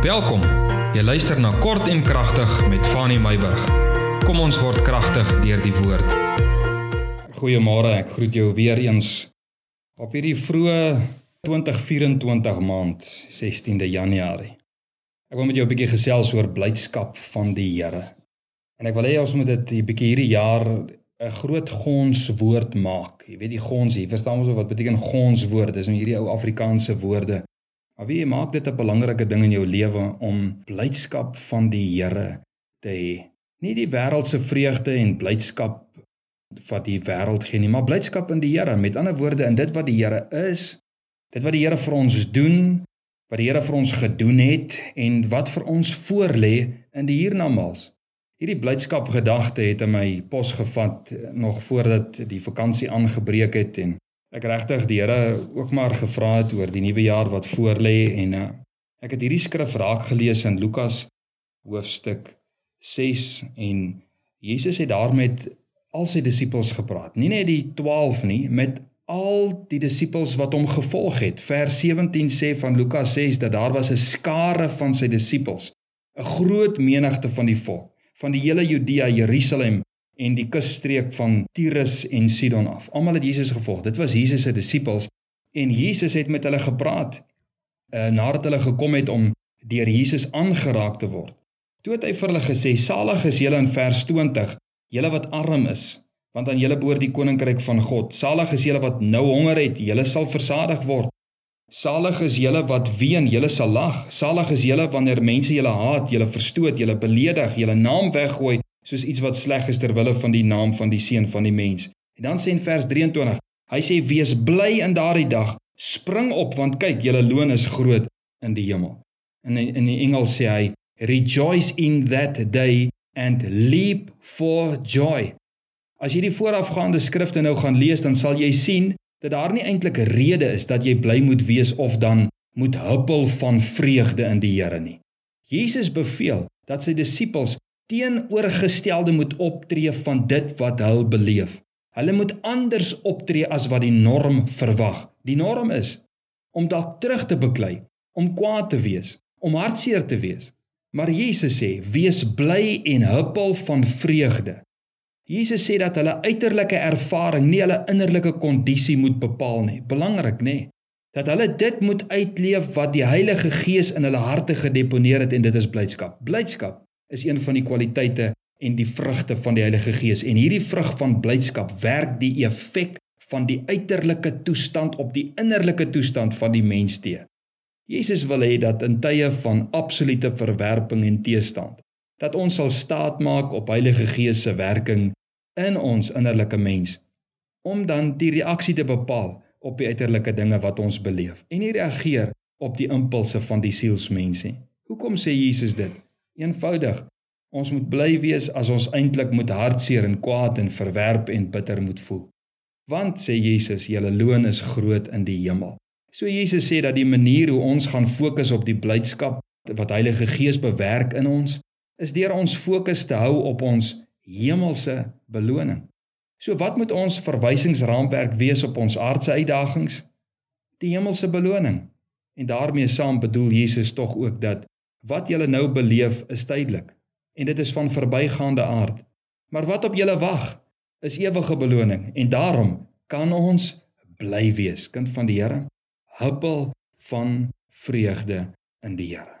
Welkom. Jy luister na Kort en Kragtig met Fanny Meyburg. Kom ons word kragtig deur die woord. Goeiemôre, ek groet jou weer eens op hierdie vroeë 2024 maand, 16de Januarie. Ek wil met jou 'n bietjie gesels oor blydskap van die Here. En ek wil hê ons moet dit 'n bietjie hierdie jaar 'n groot gonswoord maak. Jy weet die gons, jy verstaan mos wat beteken gonswoord? Dis nou hierdie ou Afrikaanse woorde Maar wie maak dit 'n belangrike ding in jou lewe om blydskap van die Here te hê? Nie die wêreldse vreugde en blydskap wat die wêreld gee nie, maar blydskap in die Here. Met ander woorde, in dit wat die Here is, dit wat die Here vir ons doen, wat die Here vir ons gedoen het en wat vir ons voorlê in die hiernamaals. Hierdie blydskap gedagte het in my pos gevat nog voordat die vakansie aangebreek het en ek regtig die Here ook maar gevra het oor die nuwe jaar wat voorlê en uh, ek het hierdie skrif raak gelees in Lukas hoofstuk 6 en Jesus het daar met al sy disippels gepraat. Nie net die 12 nie, met al die disippels wat hom gevolg het. Vers 17 sê van Lukas 6 dat daar was 'n skare van sy disippels, 'n groot menigte van die volk, van die hele Judea, Jerusalem en die kusstreek van Tyrus en Sidon af. Almal het Jesus gevolg. Dit was Jesus se disippels en Jesus het met hulle gepraat uh, nadat hulle gekom het om deur Jesus aangeraak te word. Toe het hy vir hulle gesê: "Salig is julle in vers 20, julle wat arm is, want aan julle behoort die koninkryk van God. Salig is julle wat nou honger het, julle sal versadig word. Salig is julle wat ween, julle sal lag. Salig is julle wanneer mense julle haat, julle verstoot, julle beledig, julle naam weggooi soos iets wat sleg is ter wille van die naam van die seun van die mens. En dan sê in vers 23, hy sê wees bly in daardie dag, spring op want kyk, julle loon is groot in die hemel. In in die Engels sê hy rejoice in that day and leap for joy. As jy die voorafgaande skrifte nou gaan lees, dan sal jy sien dat daar nie eintlik 'n rede is dat jy bly moet wees of dan moet huppel van vreugde in die Here nie. Jesus beveel dat sy disippels teenoorgestelde moet optree van dit wat hulle beleef. Hulle moet anders optree as wat die norm verwag. Die norm is om dalk terug te beklei, om kwaad te wees, om hartseer te wees. Maar Jesus sê: "Wees bly en huppel van vreugde." Jesus sê dat hulle uiterlike ervaring nie hulle innerlike kondisie moet bepaal nie. Belangrik, nê? Dat hulle dit moet uitleef wat die Heilige Gees in hulle harte gedeponeer het en dit is blydskap. Blydskap is een van die kwaliteite en die vrugte van die Heilige Gees en hierdie vrug van blydskap werk die effek van die uiterlike toestand op die innerlike toestand van die mens te. Jesus wil hê dat in tye van absolute verwerping en teestand dat ons sal staat maak op Heilige Gees se werking in ons innerlike mens om dan die reaksie te bepaal op die uiterlike dinge wat ons beleef en nie reageer op die impulse van die sielsmense. Hoekom sê Jesus dit? Eenvoudig. Ons moet bly wees as ons eintlik moet hartseer en kwaad en verwerp en bitter moet voel. Want sê Jesus, julle loon is groot in die hemel. So Jesus sê dat die manier hoe ons gaan fokus op die blydskap wat Heilige Gees bewerk in ons, is deur ons fokus te hou op ons hemelse beloning. So wat moet ons verwysingsraamwerk wees op ons aardse uitdagings? Die hemelse beloning. En daarmee saam bedoel Jesus tog ook dat Wat julle nou beleef is tydelik en dit is van verbygaande aard. Maar wat op julle wag is ewige beloning en daarom kan ons bly wees kind van die Here. Huppel van vreugde in die Here.